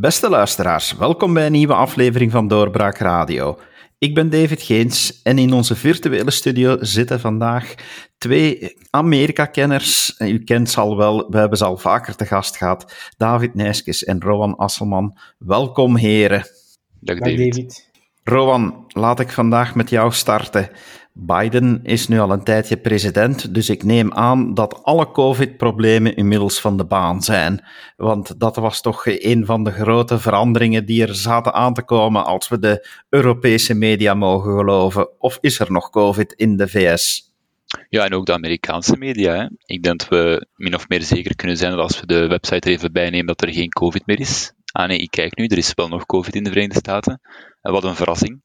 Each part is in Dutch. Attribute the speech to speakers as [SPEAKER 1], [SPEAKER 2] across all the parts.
[SPEAKER 1] Beste luisteraars, welkom bij een nieuwe aflevering van Doorbraak Radio. Ik ben David Geens en in onze virtuele studio zitten vandaag twee Amerika-kenners. U kent ze al wel, we hebben ze al vaker te gast gehad. David Nijskes en Rowan Asselman. Welkom, heren.
[SPEAKER 2] Dag David.
[SPEAKER 1] Rowan, laat ik vandaag met jou starten. Biden is nu al een tijdje president, dus ik neem aan dat alle COVID-problemen inmiddels van de baan zijn. Want dat was toch een van de grote veranderingen die er zaten aan te komen als we de Europese media mogen geloven. Of is er nog COVID in de VS?
[SPEAKER 2] Ja, en ook de Amerikaanse media. Ik denk dat we min of meer zeker kunnen zijn dat als we de website er even bijnemen dat er geen COVID meer is. Ah nee, ik kijk nu, er is wel nog COVID in de Verenigde Staten. wat een verrassing.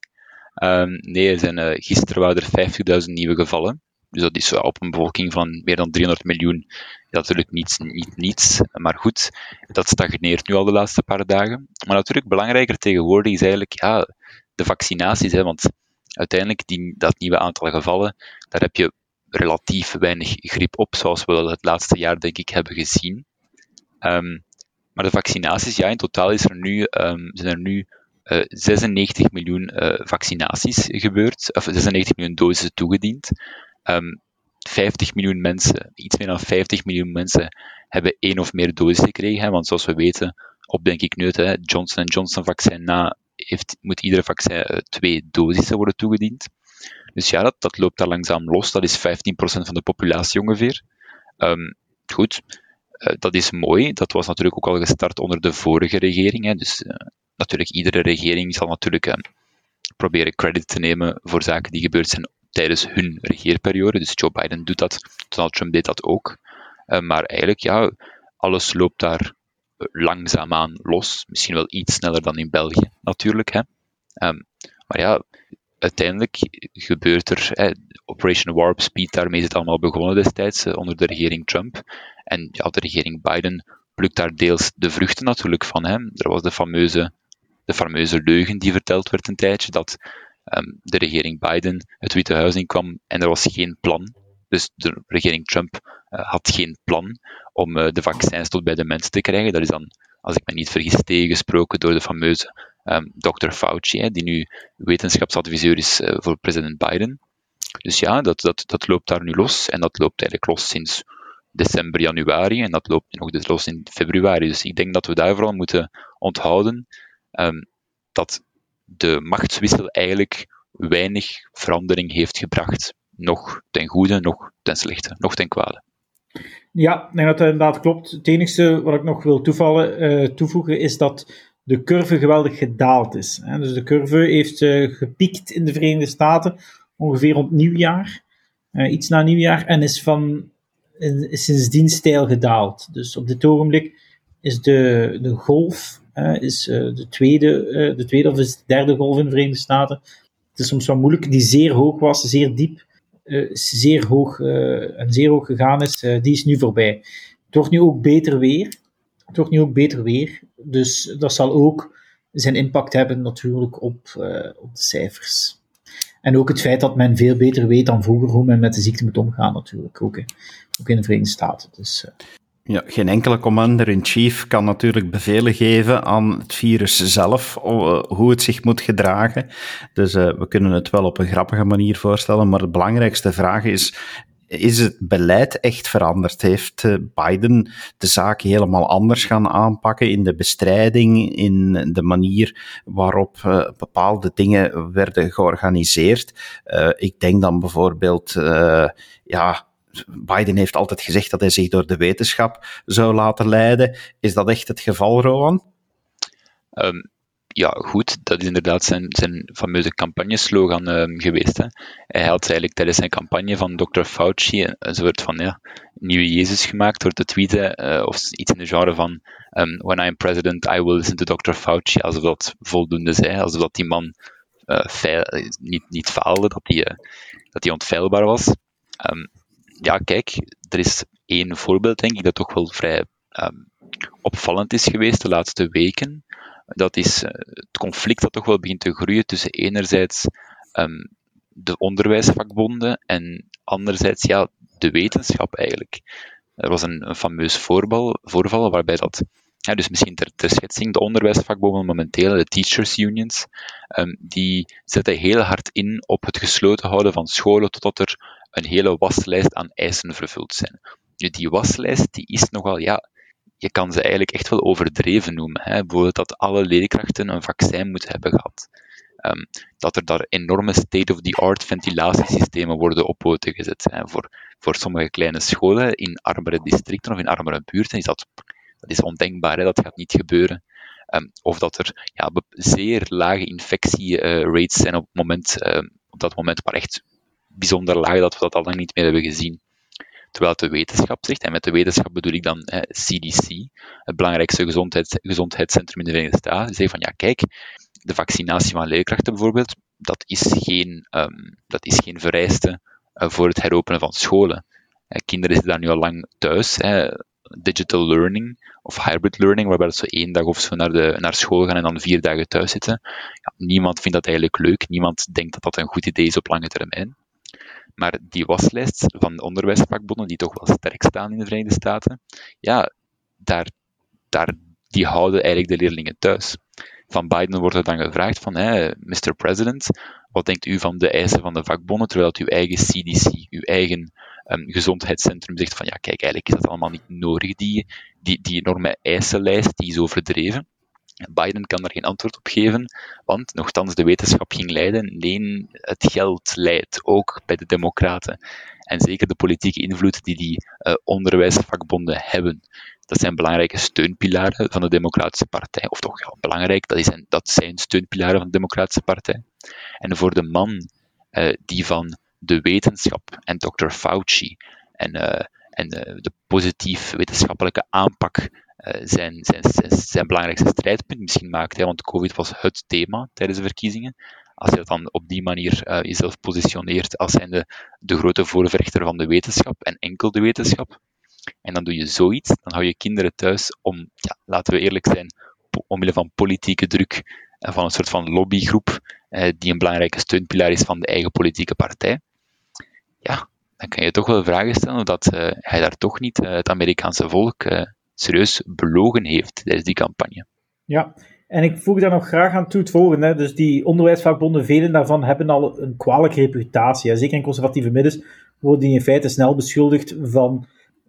[SPEAKER 2] Um, nee, er zijn, uh, gisteren waren er 50.000 nieuwe gevallen. Dus dat is op een bevolking van meer dan 300 miljoen. Natuurlijk niets, niet niets, maar goed, dat stagneert nu al de laatste paar dagen. Maar natuurlijk belangrijker tegenwoordig is eigenlijk ja, de vaccinaties. Hè, want uiteindelijk, die, dat nieuwe aantal gevallen, daar heb je relatief weinig grip op, zoals we dat het laatste jaar denk ik hebben gezien. Um, maar de vaccinaties, ja, in totaal is er nu, um, zijn er nu 96 eh, miljoen eh, vaccinaties gebeurd, of 96 miljoen doses toegediend. 50 ehm, miljoen mensen, iets meer dan 50 miljoen mensen, hebben één of meer doses gekregen. Want zoals we weten, op denk ik nu het Johnson Johnson vaccin na, heeft, moet iedere vaccin uh, twee dosissen worden toegediend. Dus ja, dat, dat loopt daar langzaam los. Dat is 15% van de populatie ongeveer. Um, goed, dat is mooi. Dat was natuurlijk ook al gestart onder de vorige regering. Hè. Dus natuurlijk, iedere regering zal natuurlijk uh, proberen credit te nemen voor zaken die gebeurd zijn tijdens hun regeerperiode. Dus Joe Biden doet dat, Donald Trump deed dat ook. maar eigenlijk, ja, alles loopt daar langzaamaan los. Misschien wel iets sneller dan in België, natuurlijk. Hè. Um, maar ja, uiteindelijk gebeurt er, Operation Warp Speed, daarmee is het allemaal begonnen destijds, onder de regering Trump. En ja, de regering Biden plukt daar deels de vruchten natuurlijk van. Hè. Er was de fameuze, de fameuze leugen die verteld werd een tijdje, dat um, de regering Biden het Witte Huis inkwam en er was geen plan. Dus de regering Trump uh, had geen plan om uh, de vaccins tot bij de mensen te krijgen. Dat is dan, als ik me niet vergis, tegengesproken door de fameuze um, Dr. Fauci, hè, die nu wetenschapsadviseur is uh, voor president Biden. Dus ja, dat, dat, dat loopt daar nu los. En dat loopt eigenlijk los sinds december, januari. En dat loopt nog dus los in februari. Dus ik denk dat we daar vooral moeten onthouden um, dat de machtswissel eigenlijk weinig verandering heeft gebracht. Nog ten goede, nog ten slechte, nog ten kwade.
[SPEAKER 3] Ja, nee, dat inderdaad klopt. Het enige wat ik nog wil toevallen, uh, toevoegen is dat de curve geweldig gedaald is. Hè. Dus de curve heeft uh, gepiekt in de Verenigde Staten ongeveer rond nieuwjaar, uh, iets na nieuwjaar, en is, van, is sindsdien stijl gedaald. Dus op dit ogenblik is de, de golf, is, uh, de, tweede, de tweede of de derde golf in de Verenigde Staten. Het is soms wel moeilijk, die zeer hoog was, zeer diep, zeer hoog, en zeer hoog gegaan is, die is nu voorbij. Het wordt nu ook beter weer. Het wordt nu ook beter weer. Dus dat zal ook zijn impact hebben natuurlijk op, op de cijfers. En ook het feit dat men veel beter weet dan vroeger hoe men met de ziekte moet omgaan, natuurlijk. Ook, ook in de Verenigde Staten. Dus.
[SPEAKER 1] Ja, geen enkele commander-in-chief kan natuurlijk bevelen geven aan het virus zelf, eh, hoe het zich moet gedragen. Dus uh, we kunnen het wel op een grappige manier voorstellen, maar de belangrijkste vraag is, is het beleid echt veranderd? Heeft eh, Biden de zaken helemaal anders gaan aanpakken in de bestrijding, in de manier waarop bepaalde dingen werden georganiseerd? Ik denk dan bijvoorbeeld, ja, Biden heeft altijd gezegd dat hij zich door de wetenschap zou laten leiden. Is dat echt het geval, Rowan?
[SPEAKER 2] Um, ja, goed, dat is inderdaad zijn, zijn fameuze campagneslogan um, geweest. Hè. Hij had eigenlijk tijdens zijn campagne van Dr. Fauci een, soort van nieuwe Jezus gemaakt door te tweeten, uh, of iets in de genre van um, When I'm president, I will listen to Dr. Fauci, alsof dat voldoende zei, alsof dat die man uh, feil, niet, niet faalde, dat hij, uh, onfeilbaar was. Um, ja, kijk, er is één voorbeeld, denk ik, dat toch wel vrij um, opvallend is geweest de laatste weken dat is eh, het conflict dat toch wel begint te groeien tussen enerzijds um, de onderwijsvakbonden en anderzijds ja, de wetenschap eigenlijk. Er was een, een fameus voorval, voorval waarbij dat Ja, dus misschien ter, ter schetsing, de onderwijsvakbonden momenteel, de teachers unions, um, die zetten heel hard in op het gesloten houden van scholen totdat er een hele waslijst aan eisen vervuld zijn. Die waslijst die is nogal, ja, je kan ze eigenlijk echt wel overdreven noemen. Hè. Bijvoorbeeld dat alle leerkrachten een vaccin moeten hebben gehad. Um, dat er daar enorme state-of-the-art ventilatiesystemen worden op poten gezet. Voor, voor sommige kleine scholen in armere districten of in armere buurten is dat, is ondenkbaar, hè. dat gaat niet gebeuren. Um, of dat er ja, zeer lage infectierates zijn op, moment, um, op dat moment, maar echt bijzonder laag dat we dat al lang niet meer hebben gezien. Terwijl de wetenschap zegt, en met de wetenschap bedoel ik dan CDC, het belangrijkste gezondheids, gezondheidscentrum in de Verenigde Staten, zegt van ja, kijk, de vaccinatie van leerkrachten bijvoorbeeld, dat is geen, um, dat is geen vereiste uh, voor het heropenen van scholen. Uh, kinderen zitten daar nu al lang thuis. Digital learning of hybrid learning, waarbij ze één dag of zo naar, de, naar school gaan en dan vier dagen thuis zitten. Ja, niemand vindt dat eigenlijk leuk. Niemand denkt dat dat een goed idee is op lange termijn. Maar die waslijst van de onderwijsvakbonden, die toch wel sterk staan in de Verenigde Staten, ja, daar, daar, die houden eigenlijk de leerlingen thuis. Van Biden wordt er dan gevraagd van, Mr. President, wat denkt u van de eisen van de vakbonden, terwijl het uw eigen CDC, uw eigen um, gezondheidscentrum zegt van, ja, kijk, eigenlijk is dat allemaal niet nodig, die, die, die enorme eisenlijst, die is overdreven. Biden kan daar geen antwoord op geven, want nogthans de wetenschap ging leiden. Nee, het geld leidt, ook bij de democraten. En zeker de politieke invloed die die uh, onderwijsvakbonden hebben. Dat zijn belangrijke steunpilaren van de Democratische Partij. Of toch belangrijk, dat, een, dat zijn steunpilaren van de Democratische Partij. En voor de man uh, die van de wetenschap en Dr. Fauci en, uh, en de positief wetenschappelijke aanpak eh, zijn, zijn, zijn, belangrijkste strijdpunt misschien maakt. Hè, want COVID was het thema tijdens de verkiezingen. Als je dat dan op die manier uh, jezelf positioneert als zijnde de grote voorvechter van de wetenschap en enkel de wetenschap, en dan doe je zoiets, dan hou je kinderen thuis om, ja, laten we eerlijk zijn, omwille van politieke druk en van een soort van lobbygroep eh, die een belangrijke steunpilaar is van de eigen politieke partij. Ja, dan kan je toch wel vragen stellen of dat uh, hij daar toch niet uh, het Amerikaanse volk serieus belogen heeft tijdens die campagne.
[SPEAKER 3] Ja, en ik voeg daar nog graag aan toe het volgende. Dus die onderwijsvakbonden, velen daarvan hebben al een kwalijke reputatie. Zeker in conservatieve middens worden die in feite snel beschuldigd van,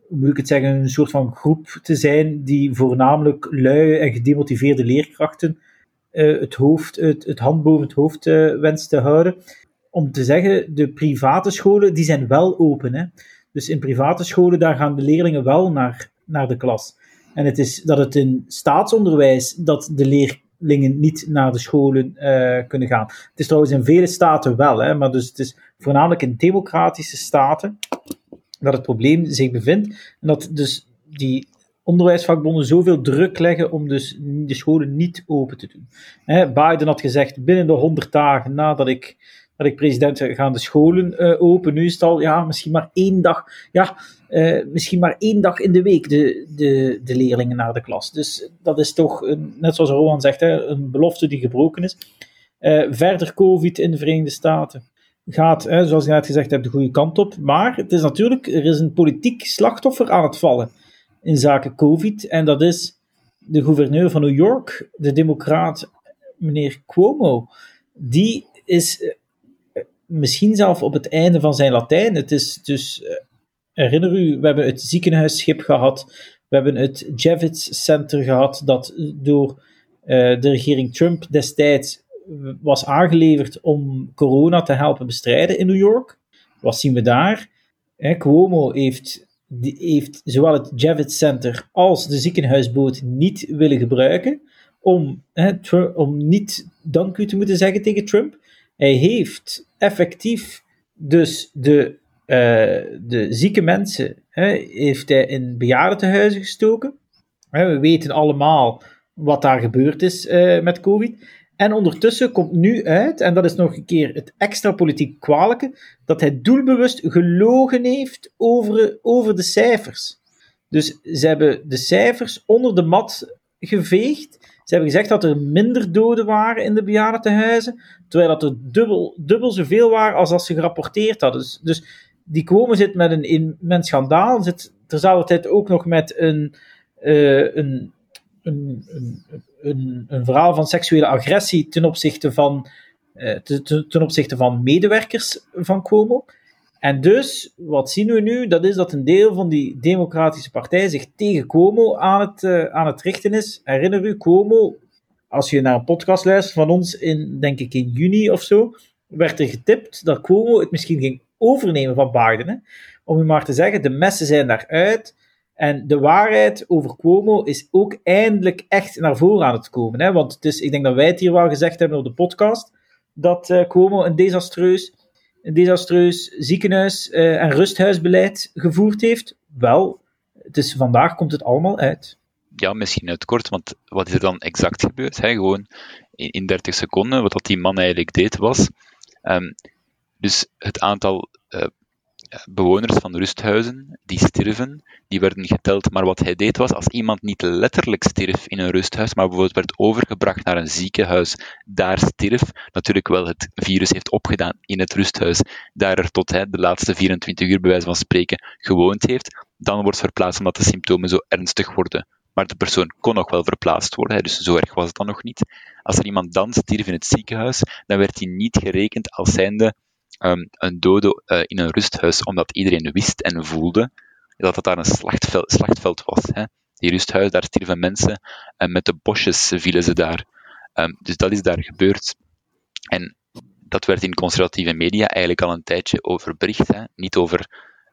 [SPEAKER 3] moet ik het zeggen, een soort van groep te zijn die voornamelijk lui en gedemotiveerde leerkrachten het, hoofd, het, het hand boven het hoofd wenst te houden. Om te zeggen, de private scholen die zijn wel open. Hè. Dus in private scholen daar gaan de leerlingen wel naar naar de klas. En het is dat het in staatsonderwijs dat de leerlingen niet naar de scholen uh, kunnen gaan. Het is trouwens in vele staten wel, hè, maar dus het is voornamelijk in democratische staten dat het probleem zich bevindt. En dat dus die onderwijsvakbonden zoveel druk leggen om dus de scholen niet open te doen. Biden had gezegd, binnen de 100 dagen nadat ik dat ik president gaan de scholen uh, open. Nu is het al, ja, misschien maar één dag, ja, uh, misschien maar één dag in de week de, de, de leerlingen naar de klas. Dus dat is toch, net zoals Rowan zegt, hè, een belofte die gebroken is. Uh, verder COVID in de Verenigde Staten gaat, hè, zoals je net gezegd hebt, de goede kant op. Maar het is natuurlijk, er is een politiek slachtoffer aan het vallen in zaken COVID. En dat is de gouverneur van New York, de democraat meneer Cuomo. Die is misschien zelf op het einde van zijn Latijn. Het is dus, uh, herinner u, we hebben het ziekenhuisschip gehad, we hebben het Javits Center gehad, dat door uh, de regering Trump destijds was aangeleverd om corona te helpen bestrijden in New York. Wat zien we daar? Eh, Cuomo heeft, die, heeft zowel het Javits Center als de ziekenhuisboot niet willen gebruiken om, om niet dank u te moeten zeggen tegen Trump. Hij heeft effectief dus de, uh, de zieke mensen hè, heeft hij in bejaardentehuizen gestoken. we weten allemaal wat daar gebeurd is uh, met COVID. En ondertussen komt nu uit, en dat is nog een keer het extra politiek kwalijke, dat hij doelbewust gelogen heeft over, over de cijfers. Dus ze hebben de cijfers onder de mat geveegd ze hebben gezegd dat er minder doden waren in de bejaardentehuizen, terwijl dat er dubbel, dubbel zoveel waren als dat ze gerapporteerd hadden. Dus, dus die komen zit met een immens schandaal. Zit terzelfde tijd ook nog met een, uh, een, een, een, een, een verhaal van seksuele agressie ten opzichte van, uh, ten, opzichte van medewerkers van Cuomo. En dus, wat zien we nu? Dat is dat een deel van die democratische partij zich tegen Cuomo aan het, uh, aan het richten is. Herinner u, Cuomo, als je naar een podcast luistert van ons in, denk ik, in juni of zo, werd er getipt dat Cuomo het misschien ging overnemen van Biden. Om u maar te zeggen, de messen zijn daaruit. En de waarheid over Cuomo is ook eindelijk echt naar voren aan het komen. Hè? Want het is, ik denk dat wij het hier wel gezegd hebben op de podcast, dat uh, Cuomo een desastreus, een desastreus ziekenhuis- uh, en rusthuisbeleid gevoerd heeft. Wel, het is, vandaag komt het allemaal uit.
[SPEAKER 2] Ja, misschien uit kort, want wat is er dan exact gebeurd? Hè? Gewoon in, in 30 seconden, wat dat die man eigenlijk deed was... Um, dus het aantal uh, bewoners van rusthuizen die sterven, die werden geteld. Maar wat hij deed was, als iemand niet letterlijk stierf in een rusthuis, maar bijvoorbeeld werd overgebracht naar een ziekenhuis, daar stierf, natuurlijk wel het virus heeft opgedaan in het rusthuis, daar er tot hij de laatste 24 uur bij wijze van spreken gewoond heeft, dan wordt verplaatst omdat de symptomen zo ernstig worden. Maar de persoon kon nog wel verplaatst worden, dus zo erg was het dan nog niet. Als er iemand dan stierf in het ziekenhuis, dan werd hij niet gerekend als zijnde um, een dode uh, in een rusthuis, omdat iedereen wist en voelde dat het daar een slachtveld, slachtveld was. Hè. Die rusthuis, daar stierven mensen en met de bosjes vielen ze daar. Um, dus dat is daar gebeurd. En dat werd in conservatieve media eigenlijk al een tijdje over bericht. Hè. Niet over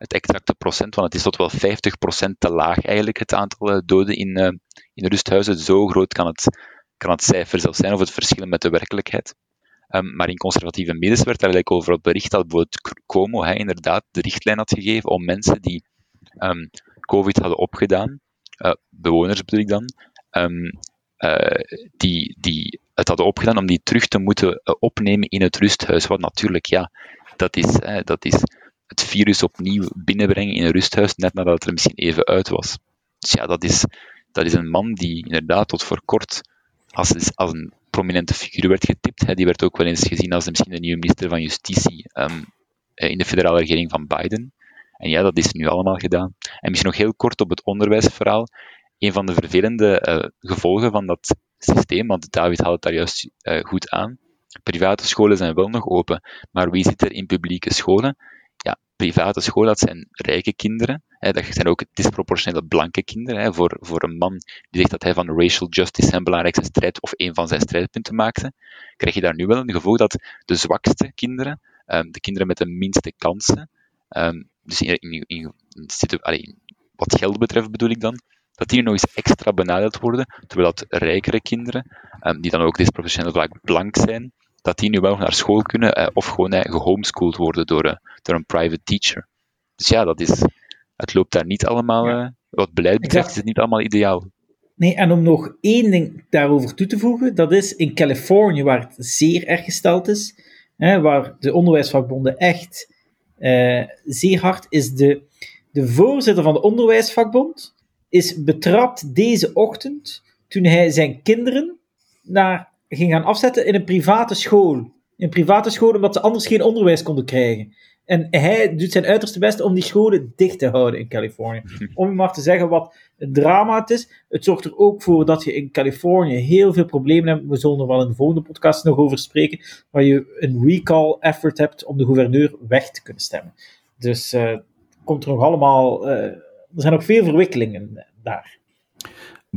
[SPEAKER 2] het exacte procent, want het is tot wel 50% te laag eigenlijk, het aantal uh, doden in, uh, in rusthuizen. Zo groot kan het, kan het cijfer zelfs zijn, of het verschil met de werkelijkheid. Um, maar in conservatieve medisch werd daar eigenlijk over bericht dat bijvoorbeeld Como hij inderdaad de richtlijn had gegeven om mensen die um, COVID hadden opgedaan, uh, bewoners bedoel ik dan, uh, die, die het hadden opgedaan om die terug te moeten opnemen in het rusthuis. Wat natuurlijk, ja, dat is, dat is het virus opnieuw binnenbrengen in een rusthuis, net nadat het er misschien even uit was. Dus ja, dat is, dat is een man die inderdaad tot voor kort als, als een prominente figuur werd getipt. Hè. Die werd ook wel eens gezien als misschien de nieuwe minister van Justitie um, in de federale regering van Biden. En ja, dat is nu allemaal gedaan. En misschien nog heel kort op het onderwijsverhaal. Een van de vervelende uh, gevolgen van dat systeem, want David had het daar juist uh, goed aan. Private scholen zijn wel nog open, maar wie zit er in publieke scholen? Ja, private scholen, dat zijn rijke kinderen. Hè, dat zijn ook disproportionele blanke kinderen. Hè, voor, voor een man die zegt dat hij van racial justice zijn belangrijkste strijd of een van zijn strijdpunten maakte, krijg je daar nu wel een gevoel dat de zwakste kinderen, um, de kinderen met de minste kansen, um, dus in, in, wat geld betreft bedoel ik dan, dat die nog eens extra benadeeld worden, terwijl dat rijkere kinderen, um, die dan ook disproportioneel vaak blank zijn, dat die nu wel naar school kunnen uh, of gewoon uh, gehomeschooled worden door, uh, door een private teacher. Dus ja, dat is, het loopt daar niet allemaal. Eh, wat beleid betreft, is het niet allemaal ideaal.
[SPEAKER 3] Nee, en om nog één ding daarover toe te voegen, dat is in Californië, waar het zeer erg gesteld is, hè, waar de onderwijsvakbonden echt zeer hard is, de, de voorzitter van de onderwijsvakbond is betrapt deze ochtend toen hij zijn kinderen naar, ging gaan afzetten in een private school. In een private school, omdat ze anders geen onderwijs konden krijgen. En hij doet zijn uiterste best om die scholen dicht te houden in Californië. Om maar te zeggen wat een drama het is. Het zorgt er ook voor dat je in Californië heel veel problemen hebt. We zullen er wel in de volgende podcast nog over spreken. Waar je een recall effort hebt om de gouverneur weg te kunnen stemmen. Dus uh, komt er nog allemaal. Uh, er zijn nog veel verwikkelingen daar.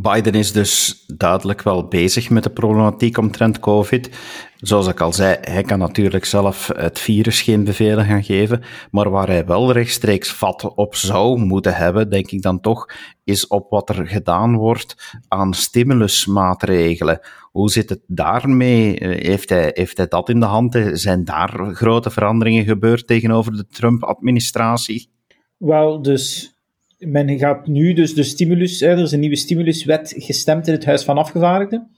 [SPEAKER 1] Biden is dus duidelijk wel bezig met de problematiek omtrent COVID. Zoals ik al zei, hij kan natuurlijk zelf het virus geen bevelen gaan geven, maar waar hij wel rechtstreeks vat op zou moeten hebben, denk ik dan toch, is op wat er gedaan wordt aan stimulusmaatregelen. Hoe zit het daarmee? Heeft hij, heeft hij dat in de hand? Zijn daar grote veranderingen gebeurd tegenover de Trump-administratie?
[SPEAKER 3] Wel, dus men gaat nu dus de stimulus, er is een nieuwe stimuluswet gestemd in het Huis van Afgevaardigden,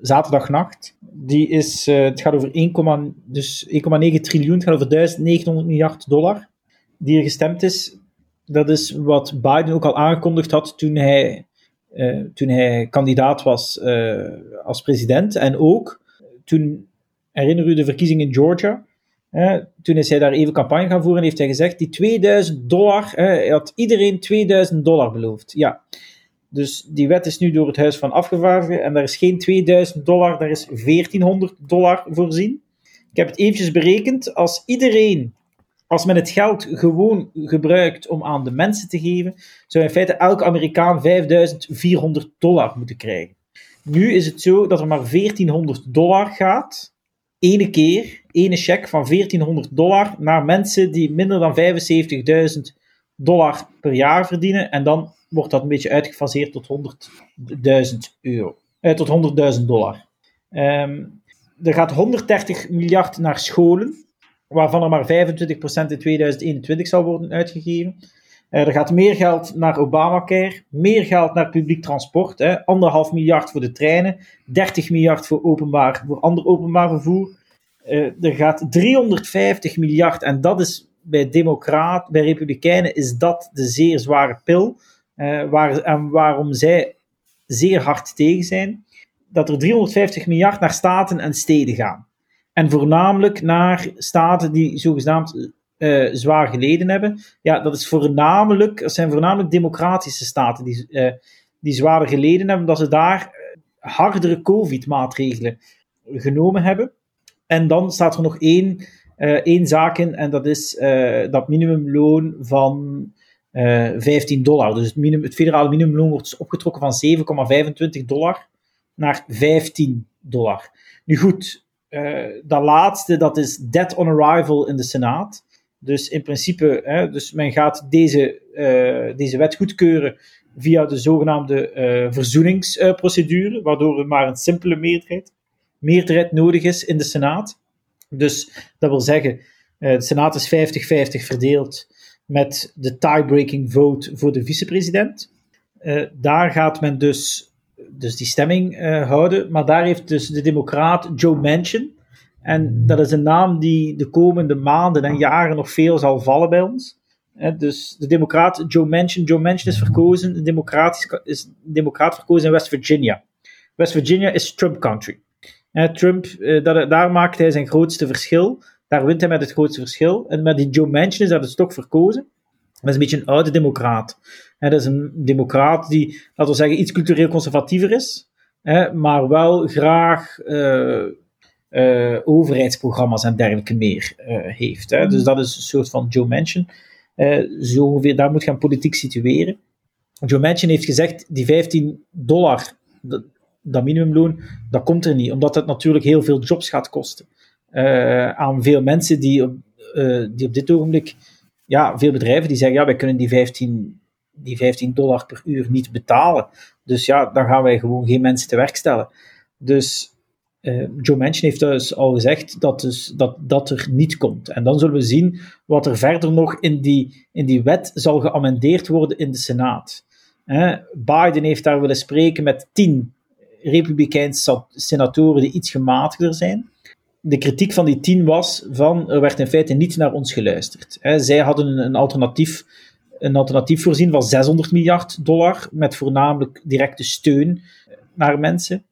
[SPEAKER 3] zaterdagnacht. Die is, uh, het gaat over 1,9 dus 1,9 triljoen, het gaat over 1900 miljard dollar, die er gestemd is. Dat is wat Biden ook al aangekondigd had toen hij, uh, toen hij kandidaat was uh, als president. En ook toen, herinner u de verkiezingen in Georgia, toen is hij daar even campagne gaan voeren, heeft hij gezegd, die 2000 dollar, hij had iedereen 2000 dollar beloofd. Ja. Dus die wet is nu door het Huis van Afgevaardigden en daar is geen 2000 dollar, daar is 1400 dollar voorzien. Ik heb het eventjes berekend. Als iedereen, als men het geld gewoon gebruikt om aan de mensen te geven, zou in feite elke Amerikaan 5400 dollar moeten krijgen. Nu is het zo dat er maar 1400 dollar gaat, ene keer, ene cheque van 1400 dollar naar mensen die minder dan 75.000 dollar per jaar verdienen. En dan wordt dat een beetje uitgefaseerd tot 100.000 euro. Eh, tot 100.000 dollar. Ehm, er gaat 130 miljard naar scholen, waarvan er maar 25% in 2021 zal worden uitgegeven. Uh, er gaat meer geld naar Obamacare, meer geld naar publiek transport, hè, anderhalf miljard voor de treinen, 30 miljard voor, openbaar, voor ander openbaar vervoer. Uh, er gaat 350 miljard, en dat is bij Democraten, bij Republikeinen, is dat de zeer zware pil, uh, waar, en waarom zij zeer hard tegen zijn, dat er 350 miljard naar staten en steden gaan. En voornamelijk naar staten die zogenaamd uh, zwaar geleden hebben. Ja, dat, is voornamelijk, dat zijn voornamelijk democratische staten die, uh, die zwaarder geleden hebben, dat ze daar hardere COVID-maatregelen genomen hebben. En dan staat er nog één, één zaak in, en dat is dat minimumloon van 15 dollar. Dus het, het federale minimumloon wordt dus opgetrokken van 7,25 dollar naar 15 dollar. Nu goed, dat laatste, dat is dead on arrival in de Senaat. Dus in principe, hè, dus men gaat deze, uh, deze wet goedkeuren via de zogenaamde uh, verzoeningsprocedure, waardoor er maar een simpele meerderheid, meerderheid nodig is in de Senaat. Dus dat wil zeggen, uh, de Senaat is 50-50 verdeeld met de tie-breaking vote voor de vicepresident. daar gaat men dus, dus die stemming houden, maar daar heeft dus de democraat Joe Manchin, en dat is een naam die de komende maanden en jaren nog veel zal vallen bij ons. dus de democraat Joe Manchin. Joe Manchin is verkozen, de democraat is democraat verkozen in West Virginia. West Virginia is Trump country. Trump, eh, daar maakt hij zijn grootste verschil. Daar wint hij met het grootste verschil. En met die Joe Manchin is dat het stok verkozen. Dat is een beetje een oude democraat. dat is een democraat die, laten we zeggen, iets cultureel conservatiever is. maar wel graag... Uh, uh, overheidsprogramma's en dergelijke meer uh, heeft. Hè. Dus dat is een soort van Joe Manchin. Uh, zo ongeveer, daar moet gaan politiek situeren. Joe Manchin heeft gezegd, die 15 dollar, dat, dat minimumloon, dat komt er niet, omdat dat natuurlijk heel veel jobs gaat kosten. aan veel mensen die op, die op dit ogenblik, ja, veel bedrijven die zeggen, ja, wij kunnen die 15, die 15 dollar per uur niet betalen. Dus ja, dan gaan wij gewoon geen mensen te werk stellen. Dus uh, Joe Manchin heeft dus al gezegd dat, dus, dat dat er niet komt. En dan zullen we zien wat er verder nog in die, in die wet zal geamendeerd worden in de Senaat. Uh, Biden heeft daar willen spreken met tien Republikeinse senatoren die iets gematigder zijn. De kritiek van die tien was van, er werd in feite niet naar ons geluisterd. Uh, zij hadden een alternatief, een alternatief voorzien van 600 miljard dollar, met voornamelijk directe steun naar mensen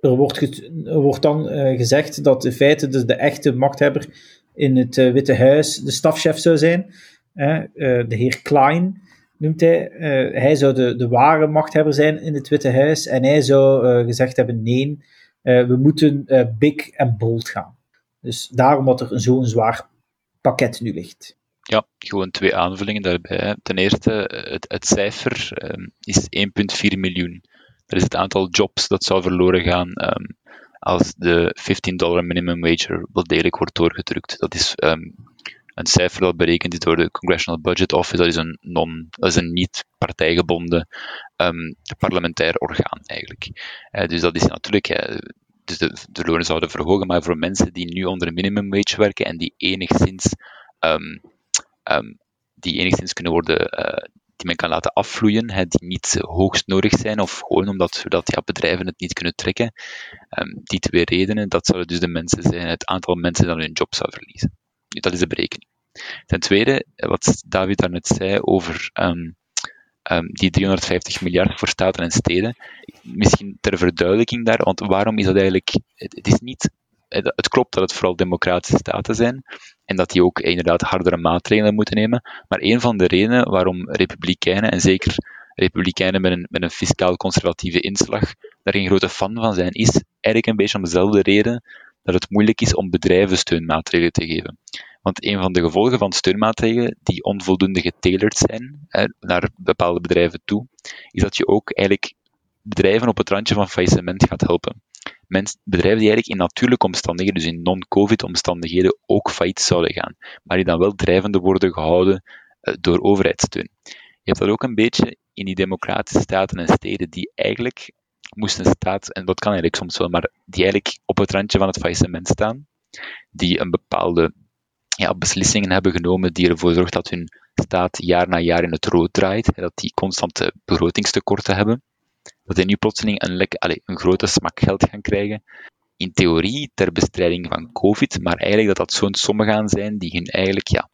[SPEAKER 3] er wordt, wordt dan uh, gezegd dat in feite dus de echte machthebber in het uh, Witte Huis de stafchef zou zijn. Uh, de heer Klein noemt hij. hij zou de, de ware machthebber zijn in het Witte Huis. En hij zou gezegd hebben: nee, we moeten big en bold gaan. Dus daarom dat er zo'n zwaar pakket nu ligt.
[SPEAKER 2] Ja, gewoon twee aanvullingen daarbij. Ten eerste, het, het cijfer um, is 1,4 miljoen. Dat is het aantal jobs dat zou verloren gaan um, als de 15 dollar minimum wage wel degelijk wordt doorgedrukt. Dat is um, een cijfer dat berekend is door de Congressional Budget Office. Dat is een, non, dat is een niet partijgebonden um, parlementair orgaan eigenlijk. Uh, dus dat is natuurlijk. Uh, dus de, de lonen zouden verhogen, maar voor mensen die nu onder minimum wage werken en die enigszins die enigszins kunnen worden uh, die men kan laten afvloeien, hè, die niet hoogst nodig zijn, of gewoon omdat zodat, ja, bedrijven het niet kunnen trekken. Um, die twee redenen, dat zouden dus de mensen zijn, het aantal mensen dat hun job zou verliezen. Dat is de berekening. Ten tweede, wat David daarnet zei over um, um, die 350 miljard voor staten en steden, misschien ter verduidelijking daar, want waarom is dat eigenlijk, het is niet het klopt dat het vooral democratische staten zijn en dat die ook inderdaad hardere maatregelen moeten nemen. Maar een van de redenen waarom republikeinen en zeker republikeinen met een, met een fiscaal-conservatieve inslag daar geen grote fan van zijn, is eigenlijk een beetje om dezelfde reden dat het moeilijk is om bedrijven steunmaatregelen te geven. Want een van de gevolgen van steunmaatregelen die onvoldoende getailerd zijn hè, naar bepaalde bedrijven toe, is dat je ook eigenlijk bedrijven op het randje van faillissement gaat helpen. Bedrijven die eigenlijk in natuurlijke omstandigheden, dus in non-COVID omstandigheden, ook failliet zouden gaan, maar die dan wel drijvende worden gehouden uh, door overheidssteun. Je hebt dat ook een beetje in die democratische staten en steden die eigenlijk moesten staat, en dat kan eigenlijk soms wel, maar die eigenlijk op het randje van het faillissement staan, die een bepaalde ja, beslissingen hebben genomen die ervoor zorgt dat hun staat jaar na jaar in het rood draait, dat die constante begrotingstekorten hebben, dat die nu plotseling een, allez, een grote smak geld gaan krijgen, in theorie ter bestrijding van COVID, maar eigenlijk dat dat zo'n sommen gaan zijn die hun eigenlijk ja,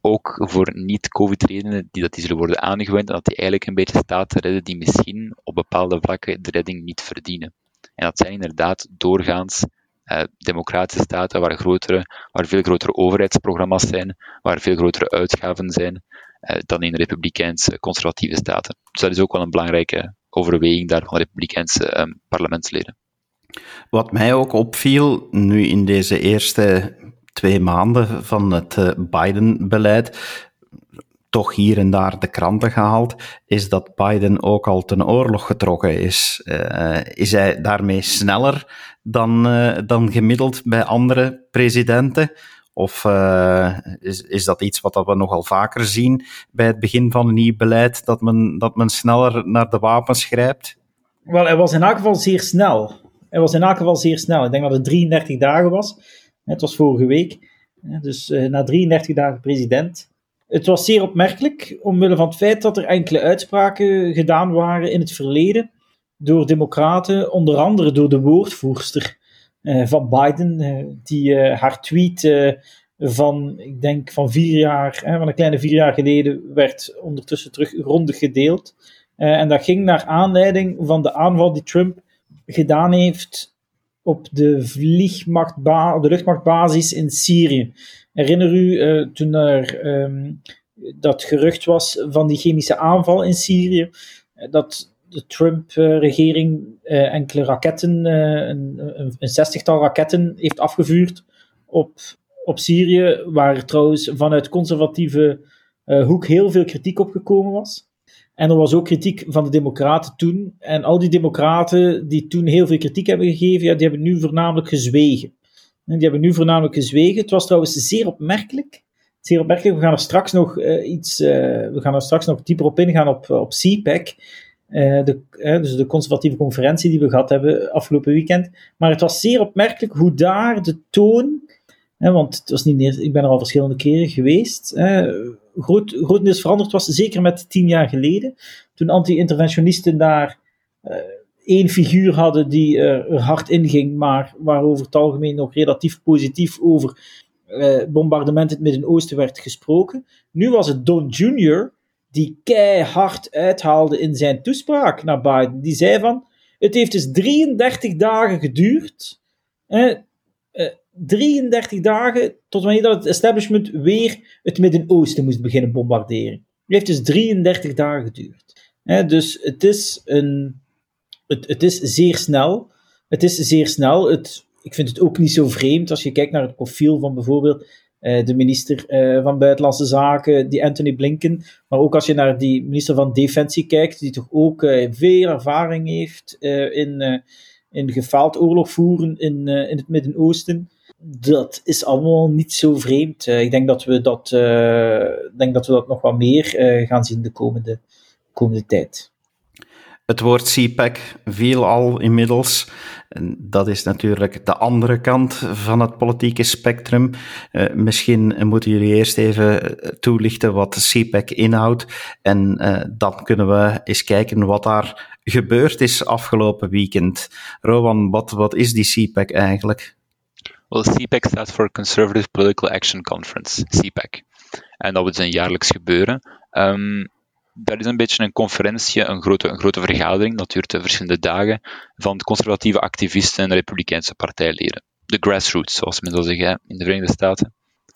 [SPEAKER 2] ook voor niet-COVID-redenen die, dat die zullen worden aangewend en dat die eigenlijk een beetje staten redden die misschien op bepaalde vlakken de redding niet verdienen. En dat zijn inderdaad doorgaans eh, democratische staten waar, grotere, waar veel grotere overheidsprogramma's zijn, waar veel grotere uitgaven zijn eh, dan in republikeinse conservatieve staten. Dus dat is ook wel een belangrijke overweging daar van republikeinse eh, parlementsleden.
[SPEAKER 1] Wat mij ook opviel nu in deze eerste twee maanden van het eh, Biden-beleid toch hier en daar de kranten gehaald, is dat Biden ook al ten oorlog getrokken is. Uh, is hij daarmee sneller dan, uh, dan gemiddeld bij andere presidenten? Of uh, is, is dat iets wat we nogal vaker zien bij het begin van een nieuw beleid, dat men, dat men sneller naar de wapens grijpt?
[SPEAKER 3] Wel, hij was in elk geval zeer snel. Hij was in elk geval zeer snel. Ik denk dat het 33 dagen was. Het was vorige week. Dus uh, na 33 dagen president. Het was zeer opmerkelijk, omwille van het feit dat er enkele uitspraken gedaan waren in het verleden door democraten, onder andere door de woordvoerster van Biden, uh, die haar tweet van, ik denk van vier jaar, van een kleine vier jaar geleden, werd ondertussen terug grondig gedeeld. en dat ging naar aanleiding van de aanval die Trump gedaan heeft op de, vliegmachtba de luchtmachtbasis in Syrië. Herinner u toen er um, dat gerucht was van die chemische aanval in Syrië, eh, dat de Trump-regering uh, enkele raketten, een, een, een, zestigtal raketten heeft afgevuurd op, op Syrië, waar trouwens vanuit conservatieve hoek heel veel kritiek op gekomen was. En er was ook kritiek van de Democraten toen. En al die Democraten die toen heel veel kritiek hebben gegeven, ja, die hebben nu voornamelijk gezwegen. En die hebben nu voornamelijk gezwegen. Het was trouwens zeer opmerkelijk. Zeer opmerkelijk. We gaan er straks nog iets. We gaan er straks nog dieper op ingaan op, op CPAC. Uh, de, dus de conservatieve conferentie die we gehad hebben afgelopen weekend. Maar het was zeer opmerkelijk hoe daar de toon. want het was niet, ik ben er al verschillende keren geweest groot, grotendeels veranderd was, zeker met tien jaar geleden, toen anti-interventionisten daar uh, één figuur hadden die er hard inging, maar waarover het algemeen nog relatief positief over bombardement in het Midden-Oosten werd gesproken. Nu was het Don Jr., die keihard uithaalde in zijn toespraak naar Biden. Die zei van, het heeft dus 33 dagen geduurd 33 dagen tot wanneer dat het establishment weer het Midden-Oosten moest beginnen bombarderen. Het heeft dus 33 dagen geduurd. dus het is, een, het, het is zeer snel. Het is zeer snel. Het, ik vind het ook niet zo vreemd als je kijkt naar het profiel van bijvoorbeeld uh, de minister uh, van Buitenlandse Zaken, die Anthony Blinken. Maar ook als je naar die minister van Defensie kijkt, die toch ook uh, veel ervaring heeft in, in gefaald oorlog voeren in, in het Midden-Oosten dat is allemaal niet zo vreemd. Ik denk dat we dat, denk dat we dat nog wat meer gaan zien de komende, komende tijd.
[SPEAKER 1] Het woord CPAC viel al inmiddels. Dat is natuurlijk de andere kant van het politieke spectrum. Uh, misschien moeten jullie eerst even toelichten wat CPAC inhoudt. En uh, dan kunnen we eens kijken wat daar gebeurd is afgelopen weekend. Rowan, wat, wat is die CPAC eigenlijk?
[SPEAKER 2] Wel, CPAC staat voor Conservative Political Action Conference, CPAC. En dat is een jaarlijks gebeuren. Um, dat is een beetje een conferentie, een grote, een grote vergadering, dat duurt verschillende dagen, van conservatieve activisten en republikeinse partijleden. De grassroots, zoals men zal zeggen in de Verenigde Staten.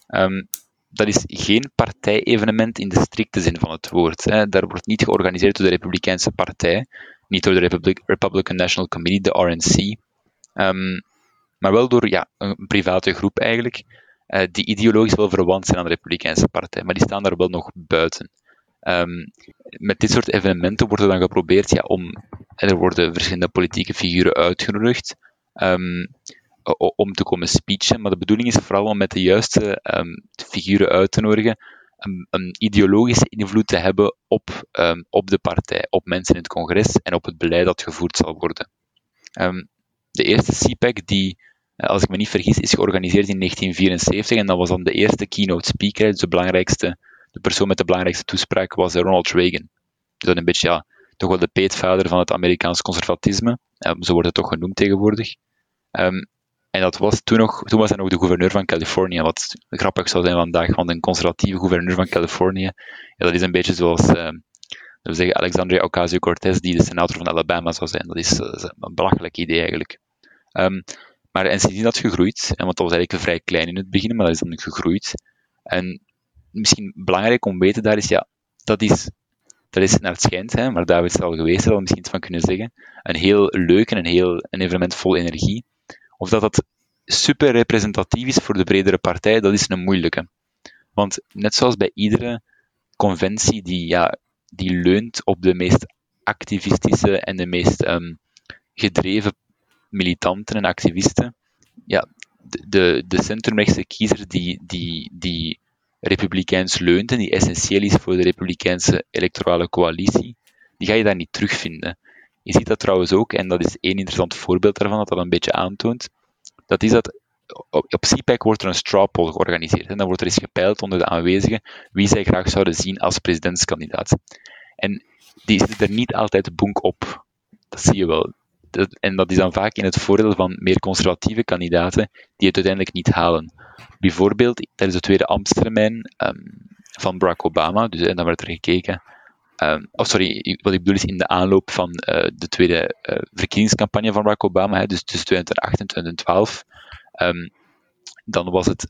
[SPEAKER 2] Um, dat is geen partijevenement in de strikte zin van het woord. Hè. Daar wordt niet georganiseerd door de Republikeinse Partij, niet door de Republic, Republican National Committee, de RNC, ehm, maar wel door ja, een private groep eigenlijk, uh, die ideologisch wel verwant zijn aan de Republikeinse Partij, maar die staan daar wel nog buiten. Um, met dit soort evenementen wordt er dan geprobeerd ja, om. Er worden verschillende politieke figuren uitgenodigd um, om te komen speechen, maar de bedoeling is vooral om met de juiste um, figuren uit te nodigen een, een, ideologische invloed te hebben op, op de partij, op mensen in het congres en op het beleid dat gevoerd zal worden. de eerste CPAC die eh, als ik me niet vergis, is georganiseerd in 1974 en dat was dan de eerste keynote speaker, dus de belangrijkste de persoon met de belangrijkste toespraak was Ronald Reagan. Dus dat een beetje, ja, toch wel de peetvader van het Amerikaans conservatisme. Um, zo wordt het toch genoemd tegenwoordig. Um, en dat was toen, nog, toen was hij nog de gouverneur van Californië, wat grappig zou zijn vandaag, want een conservatieve gouverneur van Californië, dat is een beetje zoals, we zeggen, Alexandria Ocasio-Cortez, die de senator van Alabama zou zijn. Dat is, uh, een belachelijk idee eigenlijk. Um, maar en sindsdien dat gegroeid, en want dat was eigenlijk vrij klein in het begin, maar dat is dan gegroeid. En misschien belangrijk om te weten daar is, ja, dat is, dat is naar het schijnt, hè, maar David is al geweest, er al misschien iets van kunnen zeggen, een heel leuk en een heel een evenement vol energie. Of dat dat super representatief is voor de bredere partij, dat is een moeilijke. Want net zoals bij iedere conventie die, ja, die leunt op de meest activistische en de meest um, gedreven militanten en activisten, ja, de, de, de centrumrechtse kiezer die, die, die republikeins leunt en die essentieel is voor de republikeinse electorale coalitie, die ga je daar niet terugvinden. Je ziet dat trouwens ook, en dat is één interessant voorbeeld daarvan dat dat een beetje aantoont, dat is dat op, CPAC wordt er een straw poll georganiseerd en dan wordt er eens gepeild onder de aanwezigen wie zij graag zouden zien als presidentskandidaat. En die zitten er niet altijd bonk op. Dat zie je wel. En dat is dan vaak in het voordeel van meer conservatieve kandidaten die het uiteindelijk niet halen. Bijvoorbeeld tijdens de tweede ambtstermijn um, van Barack Obama, dus en dan werd er gekeken. Um, oh, sorry, wat ik bedoel is in de aanloop van uh, de tweede uh, verkiezingscampagne van Barack Obama, hè, dus tussen 2008 en 2012. Um, dan was het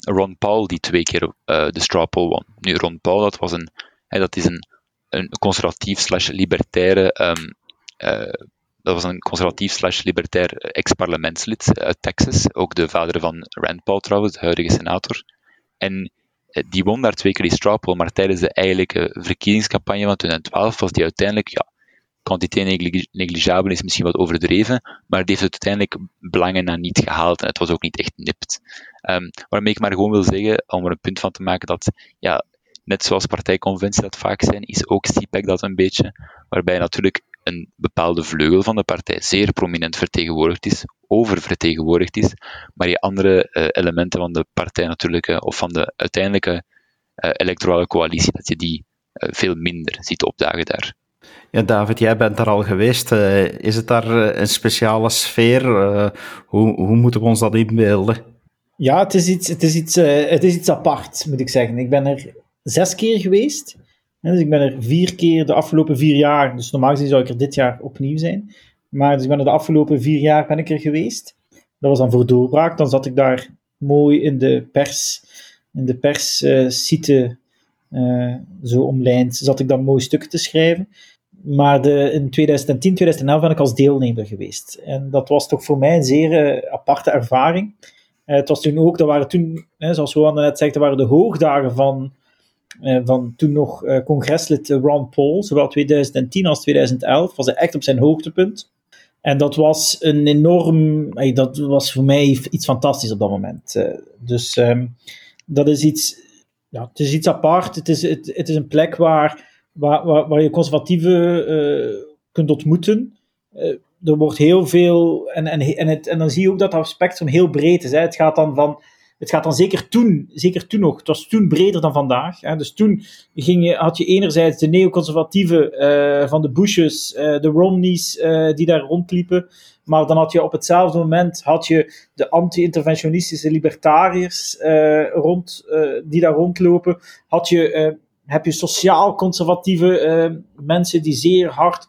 [SPEAKER 2] Ron Paul die twee keer uh, de straw poll won. Nu, Ron Paul, dat, was een, hè, dat is een, een conservatief slash libertaire dat was een conservatief slash libertair ex-parlementslid uit Texas, ook de vader van Rand Paul trouwens, de huidige senator. En eh, die won daar twee keer die straw poll, maar tijdens de eigenlijke verkiezingscampagne van 2012 was die uiteindelijk, ja, quantiteit negligiabel is misschien wat overdreven, maar die heeft het uiteindelijk belangen na niet gehaald en het was ook niet echt nipt. Um, waarmee ik maar gewoon wil zeggen, om er een punt van te maken dat, ja, net zoals partijconventies dat vaak zijn, is ook CPAC dat een beetje, waarbij natuurlijk een bepaalde vleugel van de partij zeer prominent vertegenwoordigd is, oververtegenwoordigd is, maar je andere uh, elementen van de partij natuurlijk, uh, of van de uiteindelijke uh, electorale coalitie, dat je die veel minder ziet opdagen daar.
[SPEAKER 1] Ja, David, jij bent daar al geweest. is het daar een speciale sfeer? hoe, hoe moeten we ons dat inbeelden?
[SPEAKER 3] Ja, het is, iets, het, is iets, het is iets apart, moet ik zeggen. Ik ben er zes keer geweest. Dus ik ben er vier keer de afgelopen vier jaar, dus normaal gezien zou ik er dit jaar opnieuw zijn. Maar dus ik ben er de afgelopen vier jaar ben ik er geweest. Dat was dan voor doorbraak. Dan zat ik daar mooi in de pers, in de perssite, uh, zo omlijnd, zat ik dan mooi stukken te schrijven. Maar de, in 2010, 2011 ben ik als deelnemer geweest. En dat was toch voor mij een zeer uh, aparte ervaring. Het was toen ook, dat waren toen, hè, zoals Johan net zegt, dat waren de hoogdagen van eh, van toen nog uh, congreslid Ron Paul, zowel 2010 als 2011, was hij echt op zijn hoogtepunt. En dat was een enorm, dat was voor mij iets fantastisch op dat moment. Dus um, dat is iets, ja, het is iets apart. Het is, het, het is een plek waar, waar, waar, je conservatieven kunt ontmoeten. er wordt heel veel, en, en, en, het, en dan zie je ook dat dat spectrum heel breed is. Het gaat dan van het gaat dan zeker toen, zeker toen nog, het was toen breder dan vandaag. Hè, dus toen ging je, had je enerzijds de neoconservatieven uh, van de Bushes, uh, de Romneys uh, die daar rondliepen. Maar dan had je op hetzelfde moment had je de anti-interventionistische libertariërs rond, die daar rondlopen. Had je, heb je sociaal-conservatieve mensen die zeer hard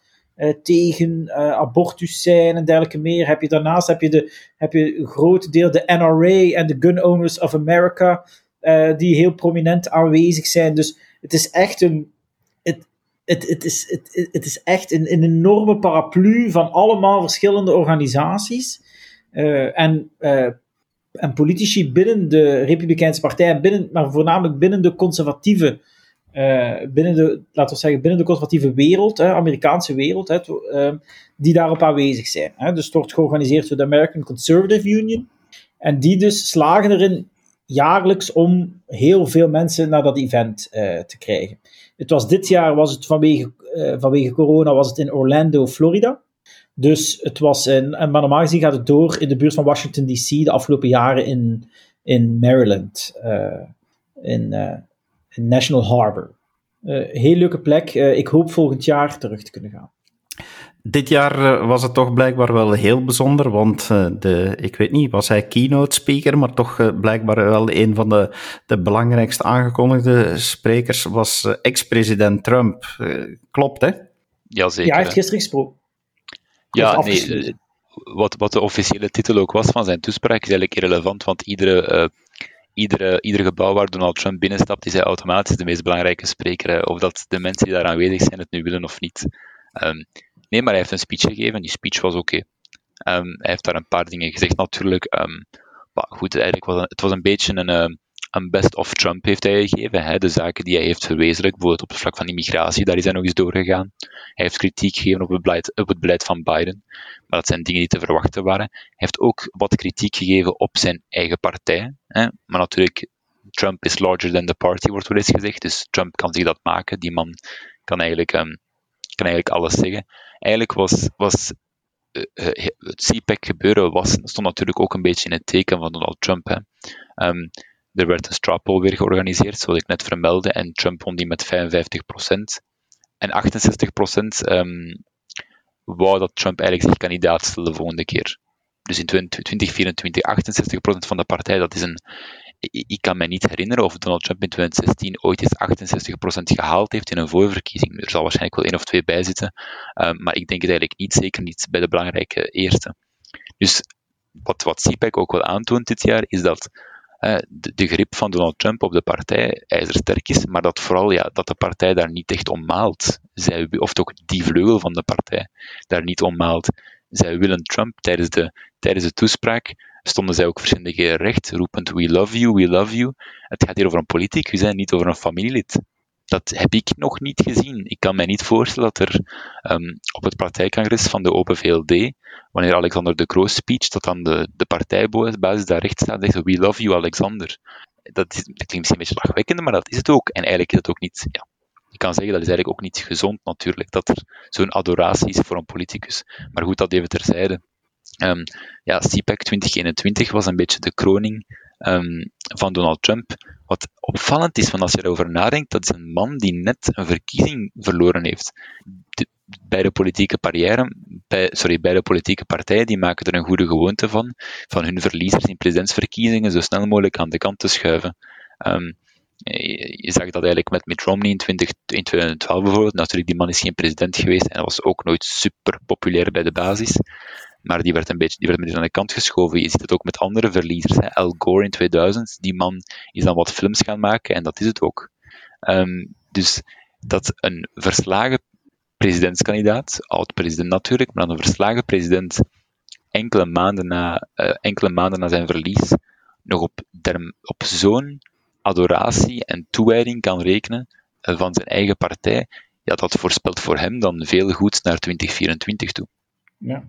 [SPEAKER 3] tegen uh, abortus zijn en dergelijke meer. Heb je daarnaast heb je, de, heb je een groot deel de NRA en de Gun Owners of America. die heel prominent aanwezig zijn. Dus het is echt een. Het, het, is, het, het is echt een, een enorme paraplu van allemaal verschillende organisaties. en en politici binnen de Republikeinse Partij, binnen, maar voornamelijk binnen de conservatieve, binnen de, laten we zeggen, binnen de conservatieve wereld, Amerikaanse wereld, hè, uh, die daarop aanwezig zijn. Hè. Dus het wordt georganiseerd door de American Conservative Union. En die dus slagen erin jaarlijks om heel veel mensen naar dat event uh, te krijgen. Het was dit jaar, was het vanwege, vanwege corona, was het in Orlando, Florida. Dus het was, een, maar normaal gezien gaat het door in de buurt van Washington DC de afgelopen jaren in, in Maryland, in, in, National Harbor. Uh, heel leuke plek. ik hoop volgend jaar terug te kunnen gaan.
[SPEAKER 1] Dit jaar was het toch blijkbaar wel heel bijzonder, want de, ik weet niet, was hij keynote speaker, maar toch blijkbaar wel een van de, de belangrijkste aangekondigde sprekers was ex-president Trump. klopt, hè?
[SPEAKER 2] Jazeker.
[SPEAKER 3] Ja, hij heeft gisteren gesproken.
[SPEAKER 2] Ja, nee, eh, wat, wat de officiële titel ook was van zijn toespraak is eigenlijk irrelevant, want iedere, uh, iedere, ieder gebouw waar Donald Trump binnenstapt, is hij automatisch de meest belangrijke spreker, of dat de mensen die daar aanwezig zijn het nu willen of niet. Um, nee, maar hij heeft een speech gegeven, die speech was oké. Um, hij heeft daar een paar dingen gezegd natuurlijk. Um, maar goed, eigenlijk was het was een beetje een, een best of Trump heeft hij gegeven. De zaken die hij heeft verwezenlijkt, bijvoorbeeld op het vlak van immigratie, daar is hij nog eens doorgegaan. Hij heeft kritiek gegeven op het beleid, op het van Biden, maar dat zijn dingen die te verwachten waren. Hij heeft ook wat kritiek gegeven op zijn eigen partij. Hè, maar natuurlijk, Trump is larger than the party, wordt wel eens gezegd, dus Trump kan zich dat maken. Die man kan eigenlijk, um, kan eigenlijk alles zeggen. Eigenlijk was, was uh, het CPAC gebeuren was, stond natuurlijk ook een beetje in het teken van Donald Trump. Hè. Um, er werd een straw weer georganiseerd, zoals ik net vermeldde, en Trump won die met 55%. En 68% um, wou dat Trump eigenlijk zich kandidaat stelde de volgende keer. Dus in 2024, 68% van de partij, dat is een. Ik kan me niet herinneren of Donald Trump in 2016 ooit eens 68% gehaald heeft in een voorverkiezing. Er zal waarschijnlijk wel één of twee bij zitten, um, maar ik denk het eigenlijk niet, zeker niet bij de belangrijke eerste. Dus wat, wat CPAC ook wel aantoont dit jaar, is dat de, de, grip van Donald Trump op de partij ijzersterk is, maar dat vooral ja, dat de partij daar niet echt om maalt. Zij, of ook die vleugel van de partij daar niet om maalt. Zij willen Trump tijdens de, tijdens de toespraak stonden zij ook verschillende keren recht, roepend we love you, we love you. Het gaat hier over een politicus, hè, niet over een familielid dat heb ik nog niet gezien. Ik kan mij niet voorstellen dat er um, op het partijcongres van de Open VLD, wanneer Alexander de Croo speech, dat dan de, de partijbasis daar recht staat en zegt, we love you Alexander. Dat, is, klinkt misschien een beetje lachwekkend, maar dat is het ook. En eigenlijk is het ook niet, ja, je kan zeggen dat is eigenlijk ook niet gezond natuurlijk, dat er zo'n adoratie is voor een politicus. Maar goed, dat even terzijde. Um, ja, CPAC 2021 was een beetje de kroning um, van Donald Trump. Wat opvallend is, want als je erover nadenkt, dat is een man die net een verkiezing verloren heeft. De, beide politieke bij, sorry, beide politieke partijen die maken er een goede gewoonte van, van hun verliezers in presidentsverkiezingen zo snel mogelijk aan de kant te schuiven. Um, je zag dat eigenlijk met Mitt Romney in, 20, in 2012 bijvoorbeeld. Natuurlijk, die man is geen president geweest en was ook nooit super populair bij de basis maar die werd een beetje, die werd een aan de kant geschoven. Je ziet het ook met andere verliezers. Hè. Al Gore in 2000, die man is dan wat films gaan maken en dat is het ook. Um, dus dat een verslagen presidentskandidaat, oud-president natuurlijk, maar dan een verslagen president enkele maanden na, uh, enkele maanden na zijn verlies nog op, op zo'n adoratie en toewijding kan rekenen uh, van zijn eigen partij, ja, dat voorspelt voor hem dan veel goeds naar 2024 toe.
[SPEAKER 3] Ja.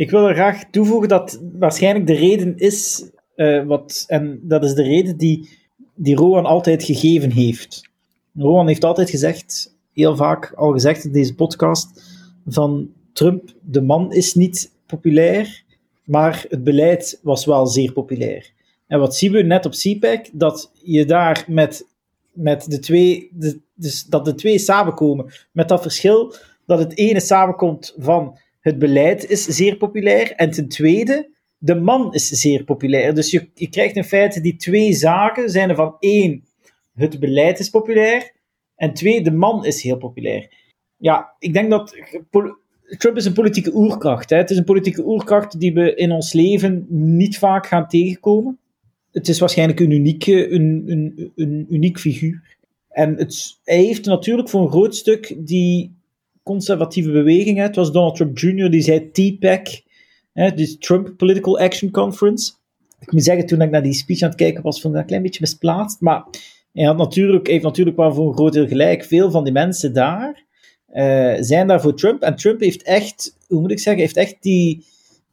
[SPEAKER 3] Ik wil er graag toevoegen dat waarschijnlijk de reden is, uh, wat, en dat is de reden die, die Rowan altijd gegeven heeft. Rowan heeft altijd gezegd, heel vaak al gezegd in deze podcast, van Trump, de man is niet populair, maar het beleid was wel zeer populair. En wat zien we net op CPAC? Dat je daar met, met de twee, dus dat de twee samenkomen, met dat verschil dat het ene samenkomt van het beleid is zeer populair. En ten tweede, de man is zeer populair. Dus je, je krijgt in feite die twee zaken, zijn er van één, het beleid is populair. En twee, de man is heel populair. Ja, ik denk dat Trump is een politieke oerkracht. Hè. Het is een politieke oerkracht die we in ons leven niet vaak gaan tegenkomen. het is waarschijnlijk een unieke, een, een, een uniek figuur. En het, hij heeft natuurlijk voor een groot stuk die conservatieve beweging. Het was Donald Trump Jr. die zei TPAC, hè, dus Trump Political Action Conference. Ik moet zeggen, toen ik naar die speech aan het kijken was, vond ik dat een klein beetje misplaatst. Maar hij, had natuurlijk, heeft natuurlijk wel voor een groot deel gelijk. Veel van die mensen daar uh, zijn daar voor Trump. En Trump heeft echt, hoe moet ik zeggen, heeft echt die.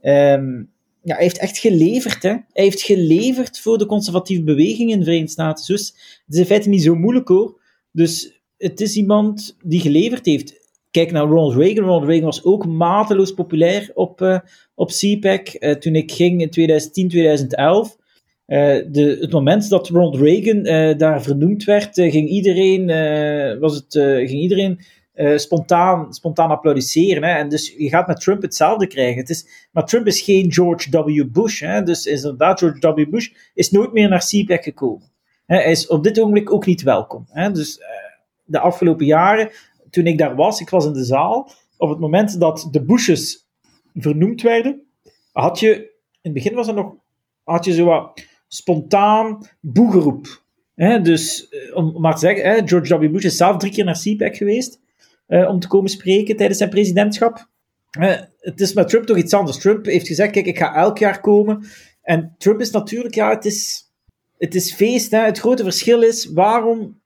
[SPEAKER 3] Um, ja, hij heeft echt geleverd. Hè? Hij heeft geleverd voor de conservatieve beweging in de Verenigde Staten. Dus het is in feite niet zo moeilijk hoor. Dus het is iemand die geleverd heeft. Kijk naar Ronald Reagan. Ronald Reagan was ook mateloos populair op, uh, op CPAC. Uh, toen ik ging in 2010, 2011. Uh, de, het moment dat Ronald Reagan daar vernoemd werd, ging iedereen, was het, ging iedereen spontaan, spontaan applaudisseren. Hè? En dus je gaat met Trump hetzelfde krijgen. Het is, maar Trump is geen George W. Bush. Hè? Dus inderdaad, George W. Bush is nooit meer naar CPAC gekomen. Hè? Hij is op dit ogenblik ook niet welkom. Hè? Dus de afgelopen jaren toen ik daar was, ik was in de zaal, op het moment dat de Bushes vernoemd werden, had je, in het begin was er nog, had je zo wat spontaan boegeroep. dus, eh, om maar te zeggen, George W. Bush is zelf drie keer naar CPAC geweest uh, om te komen spreken tijdens zijn presidentschap. het is met Trump toch iets anders. Trump heeft gezegd, kijk, ik ga elk jaar komen. En Trump is natuurlijk, ja, het is, het is feest. Het grote verschil is, waarom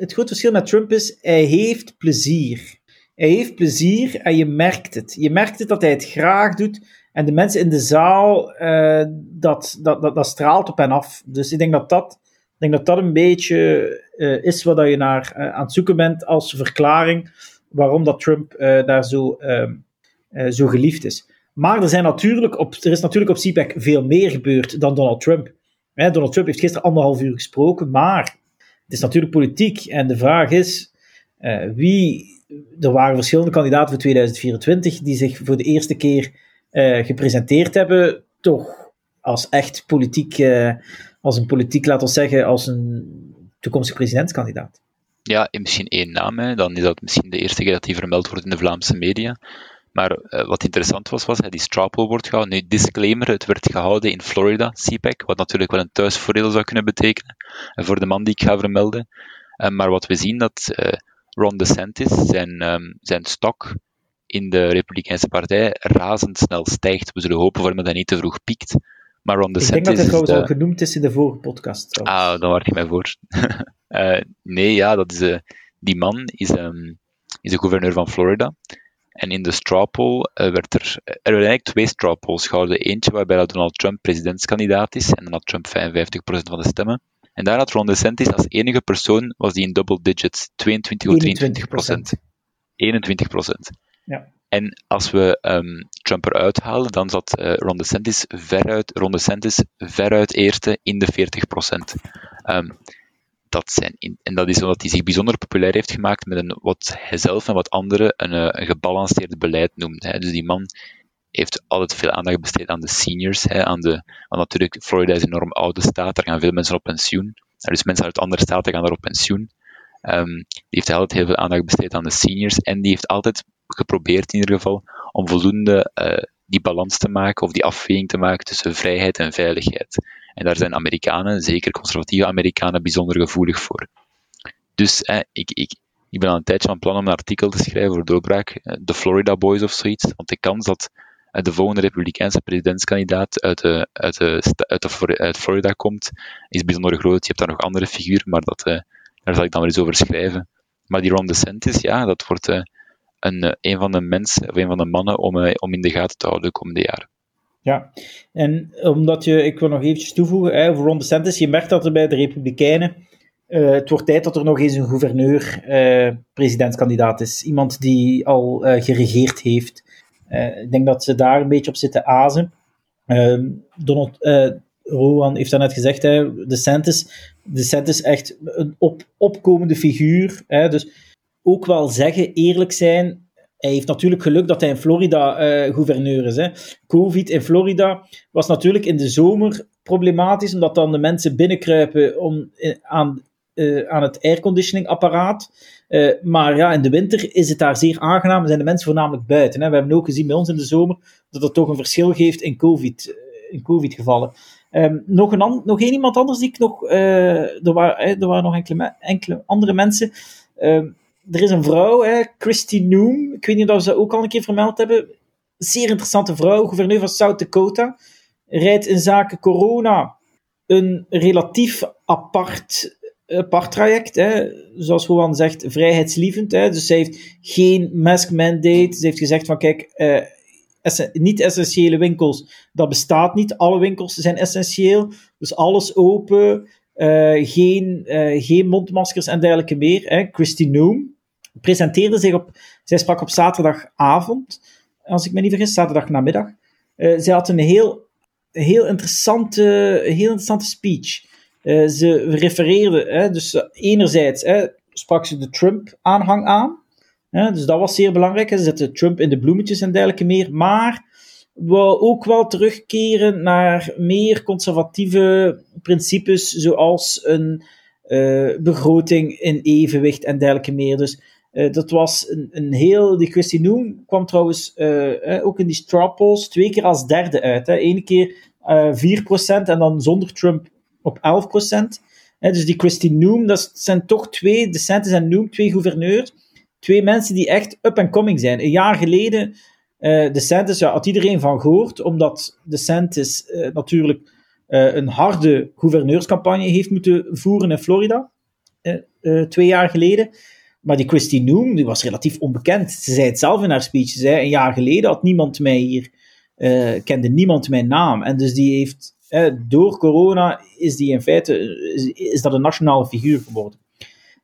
[SPEAKER 3] het grote verschil met Trump is, hij heeft plezier. Hij heeft plezier en je merkt het. Je merkt het dat hij het graag doet. En de mensen in de zaal, uh, dat, dat, dat, straalt op en af. Dus ik denk dat dat, ik denk dat, dat een beetje uh, is wat je naar uh, aan het zoeken bent als verklaring waarom dat Trump daar zo, ehm, zo geliefd is. Maar er, zijn natuurlijk op, er is natuurlijk op CPAC veel meer gebeurd dan Donald Trump. Donald Trump heeft gisteren anderhalf uur gesproken, maar het is natuurlijk politiek en de vraag is uh, wie. Er waren verschillende kandidaten voor 2024 die zich voor de eerste keer uh, gepresenteerd hebben, toch als echt politiek, uh, als een politiek, laten we zeggen, als een toekomstig presidentskandidaat.
[SPEAKER 2] Ja, misschien één naam, hè. dan is dat misschien de eerste keer dat die vermeld wordt in de Vlaamse media. Maar uh, wat interessant was, was dat die straw wordt gehouden. Nu, disclaimer, het werd gehouden in Florida, CPAC, wat natuurlijk wel een thuisvoordeel zou kunnen betekenen uh, voor de man die ik ga vermelden. Uh, maar wat we zien, dat Ron DeSantis, zijn, um, zijn stok in de Republikeinse Partij, razendsnel stijgt. We zullen hopen voor hem dat hij niet te vroeg piekt. Maar Ron DeSantis
[SPEAKER 3] ik denk dat hij trouwens de... al genoemd is in de vorige podcast.
[SPEAKER 2] Trouwens. Ah, dan wacht ik mij voor. nee, ja, dat is, die man is, um, is de gouverneur van Florida. En in de straw poll uh, werd er, er werden eigenlijk twee straw polls gehouden. Eentje waarbij Donald Trump presidentskandidaat is en dan had Trump 55% van de stemmen. En daar had Ron DeSantis als enige persoon, was die in double digits, 22 of 23 procent. 21 procent.
[SPEAKER 3] Ja.
[SPEAKER 2] En als we um, Trump eruit halen, dan zat uh, Ron DeSantis veruit, Ron DeSantis veruit eerste in de 40 procent. Um, dat zijn en dat is omdat hij zich bijzonder populair heeft gemaakt met een, wat hij zelf en wat anderen een, eh, een gebalanceerd beleid noemt. Hè. Dus die man heeft altijd veel aandacht besteed aan de seniors. Hè, aan de, want natuurlijk, Florida is een enorm oude staat, daar gaan veel mensen op pensioen. Dus mensen uit andere staten gaan er op pensioen. Um, die heeft altijd heel veel aandacht besteed aan de seniors en die heeft altijd geprobeerd in ieder geval om voldoende uh, die balans te maken of die afweging te maken tussen vrijheid en veiligheid. En daar zijn Amerikanen, zeker conservatieve Amerikanen, bijzonder gevoelig voor. Dus ik, ik, ik ben al een tijdje van plan om een artikel te schrijven voor doorbraak, eh, de Florida Boys of zoiets, want de kans dat eh, de volgende republikeinse presidentskandidaat uit, de, uit, de, uit, de, uit Florida komt, is bijzonder groot. Je hebt daar nog andere figuren, maar dat, uh, daar zal ik dan wel eens over schrijven. Maar die Ron DeSantis, ja, dat wordt uh, een, een van de mensen, of een van de mannen om, om in de gaten te houden de komende jaren.
[SPEAKER 3] Ja, en omdat je, ik wil nog eventjes toevoegen, hè, over Ron DeSantis, je merkt dat er bij de Republikeinen, uh, het wordt tijd dat er nog eens een gouverneur uh, presidentskandidaat is. Iemand die al uh, geregeerd heeft. ik denk dat ze daar een beetje op zitten azen. Ehm, Donald, Rowan heeft daarnet gezegd, hè, DeSantis, DeSantis echt een op, opkomende figuur. Hè, dus ook wel zeggen, eerlijk zijn, hij heeft natuurlijk geluk dat hij in Florida uh, gouverneur is. Hè. Covid in Florida was natuurlijk in de zomer problematisch, omdat dan de mensen binnenkruipen om, eh, aan, uh, aan het airconditioningapparaat. Uh, maar ja, in de winter is het daar zeer aangenaam en zijn de mensen voornamelijk buiten. Hè. We hebben ook gezien bij ons in de zomer dat het toch een verschil geeft in COVID. in COVID gevallen. Ehm, nog, een nog één iemand anders die ik nog. er, waren, er waren nog enkele, enkele andere mensen. Ehm, er is een vrouw, hè, Christy Noem. Ik weet niet of ze ook al een keer vermeld hebben. Zeer interessante vrouw, gouverneur van South Dakota. Rijdt in zaken corona een relatief apart, apart traject. Hè. Zoals Juan zegt, vrijheidslievend. Hè. Dus zij heeft geen mask mandate. Ze heeft gezegd van kijk, eh, niet-essentiële winkels, dat bestaat niet. Alle winkels zijn essentieel. Dus alles open. Uh, geen, uh, geen mondmaskers en dergelijke meer. Hè. Christy Noem presenteerde zich op... Zij sprak op zaterdagavond, als ik me niet vergis, zaterdag namiddag. Uh, zij had een heel, heel, interessante, heel interessante speech. ze refereerde, hè, dus enerzijds hè, sprak ze de Trump-aanhang aan. Hè, dus dat was zeer belangrijk. Ze zette Trump in de bloemetjes en dergelijke meer. Maar we ook wel terugkeren naar meer conservatieve principes, zoals een begroting in evenwicht en dergelijke meer. Dus uh, dat was een, een heel. Die Christy Noem kwam trouwens uh, ook in die straw twee keer als derde uit. Hè. Eén keer 4% en dan zonder Trump op 11%. Hè, dus die Christy Noem, dat zijn toch twee, DeSantis en Noem, twee gouverneurs. Twee mensen die echt up and coming zijn. Een jaar geleden uh, DeSantis, ja, had iedereen van gehoord, omdat DeSantis uh, natuurlijk uh, een harde gouverneurscampagne heeft moeten voeren in Florida, twee jaar geleden. Maar die Christy Noem, die was relatief onbekend. Ze zei het zelf in haar speech. Ze zei, een jaar geleden had niemand mij hier, kende niemand mijn naam. En dus die heeft, door corona is die in feite, is, is dat een nationale figuur geworden.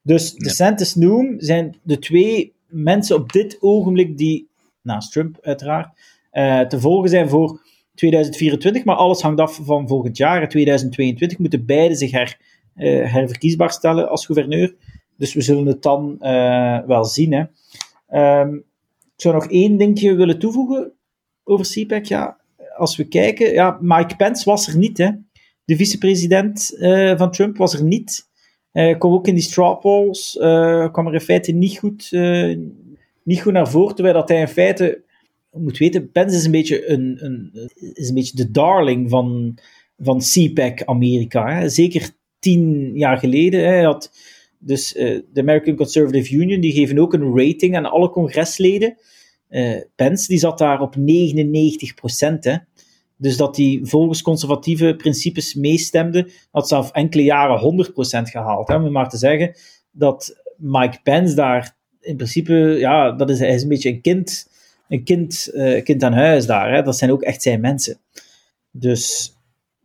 [SPEAKER 3] Dus ja. DeSantis Noem zijn de twee mensen op dit ogenblik die naast Trump uiteraard, uh, te volgen zijn voor 2024. Maar alles hangt af van volgend jaar. In 2022 moeten beide zich her, herverkiesbaar stellen als gouverneur. Dus we zullen het dan uh, wel zien. Hè. Um, ik zou nog één dingje willen toevoegen over CPAC. Ja, als we kijken, ja, Mike Pence was er niet. Hè. De vicepresident van Trump was er niet. Uh, kwam ook in die straw polls, uh, kwam er in feite niet goed, uh, niet goed naar voren, terwijl dat hij in feite, je moet weten, Pence is een beetje, een, een, is een beetje de darling van, van CPAC Amerika. Hè. Zeker tien jaar geleden. Hij had dus uh, de American Conservative Union, die geven ook een rating aan alle congresleden. Uh, Pence, die zat daar op 99 procent. Dus dat hij volgens conservatieve principes meestemde, had zelf enkele jaren 100% gehaald. Om maar te zeggen dat Mike Pence daar in principe, ja, dat is, hij is een beetje een kind, een kind, uh, kind aan huis daar. Hè. Dat zijn ook echt zijn mensen. Dus,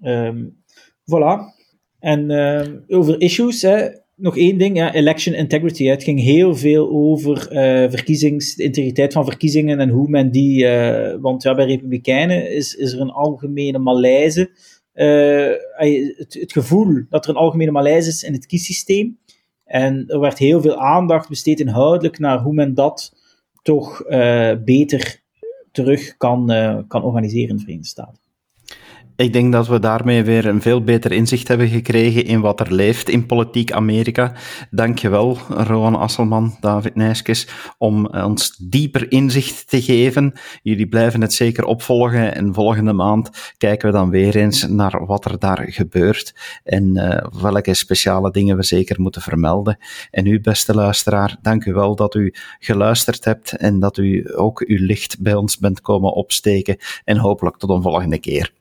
[SPEAKER 3] um, voilà. En uh, over issues, hè, nog één ding, ja, election integrity. Het ging heel veel over uh, de integriteit van verkiezingen en hoe men die, uh, want ja, bij Republikeinen is, is er een algemene malaise. Uh, het, het, gevoel dat er een algemene malaise is in het kiessysteem. En er werd heel veel aandacht besteed inhoudelijk naar hoe men dat toch beter terug kan, kan organiseren in de Verenigde Staten.
[SPEAKER 1] Ik denk dat we daarmee weer een veel beter inzicht hebben gekregen in wat er leeft in politiek Amerika. Dankjewel, Rowan Asselman, David Nijskes, om ons dieper inzicht te geven. Jullie blijven het zeker opvolgen en volgende maand kijken we dan weer eens naar wat er daar gebeurt en uh, welke speciale dingen we zeker moeten vermelden. En u, beste luisteraar, dank wel dat u geluisterd hebt en dat u ook uw licht bij ons bent komen opsteken en hopelijk tot een volgende keer.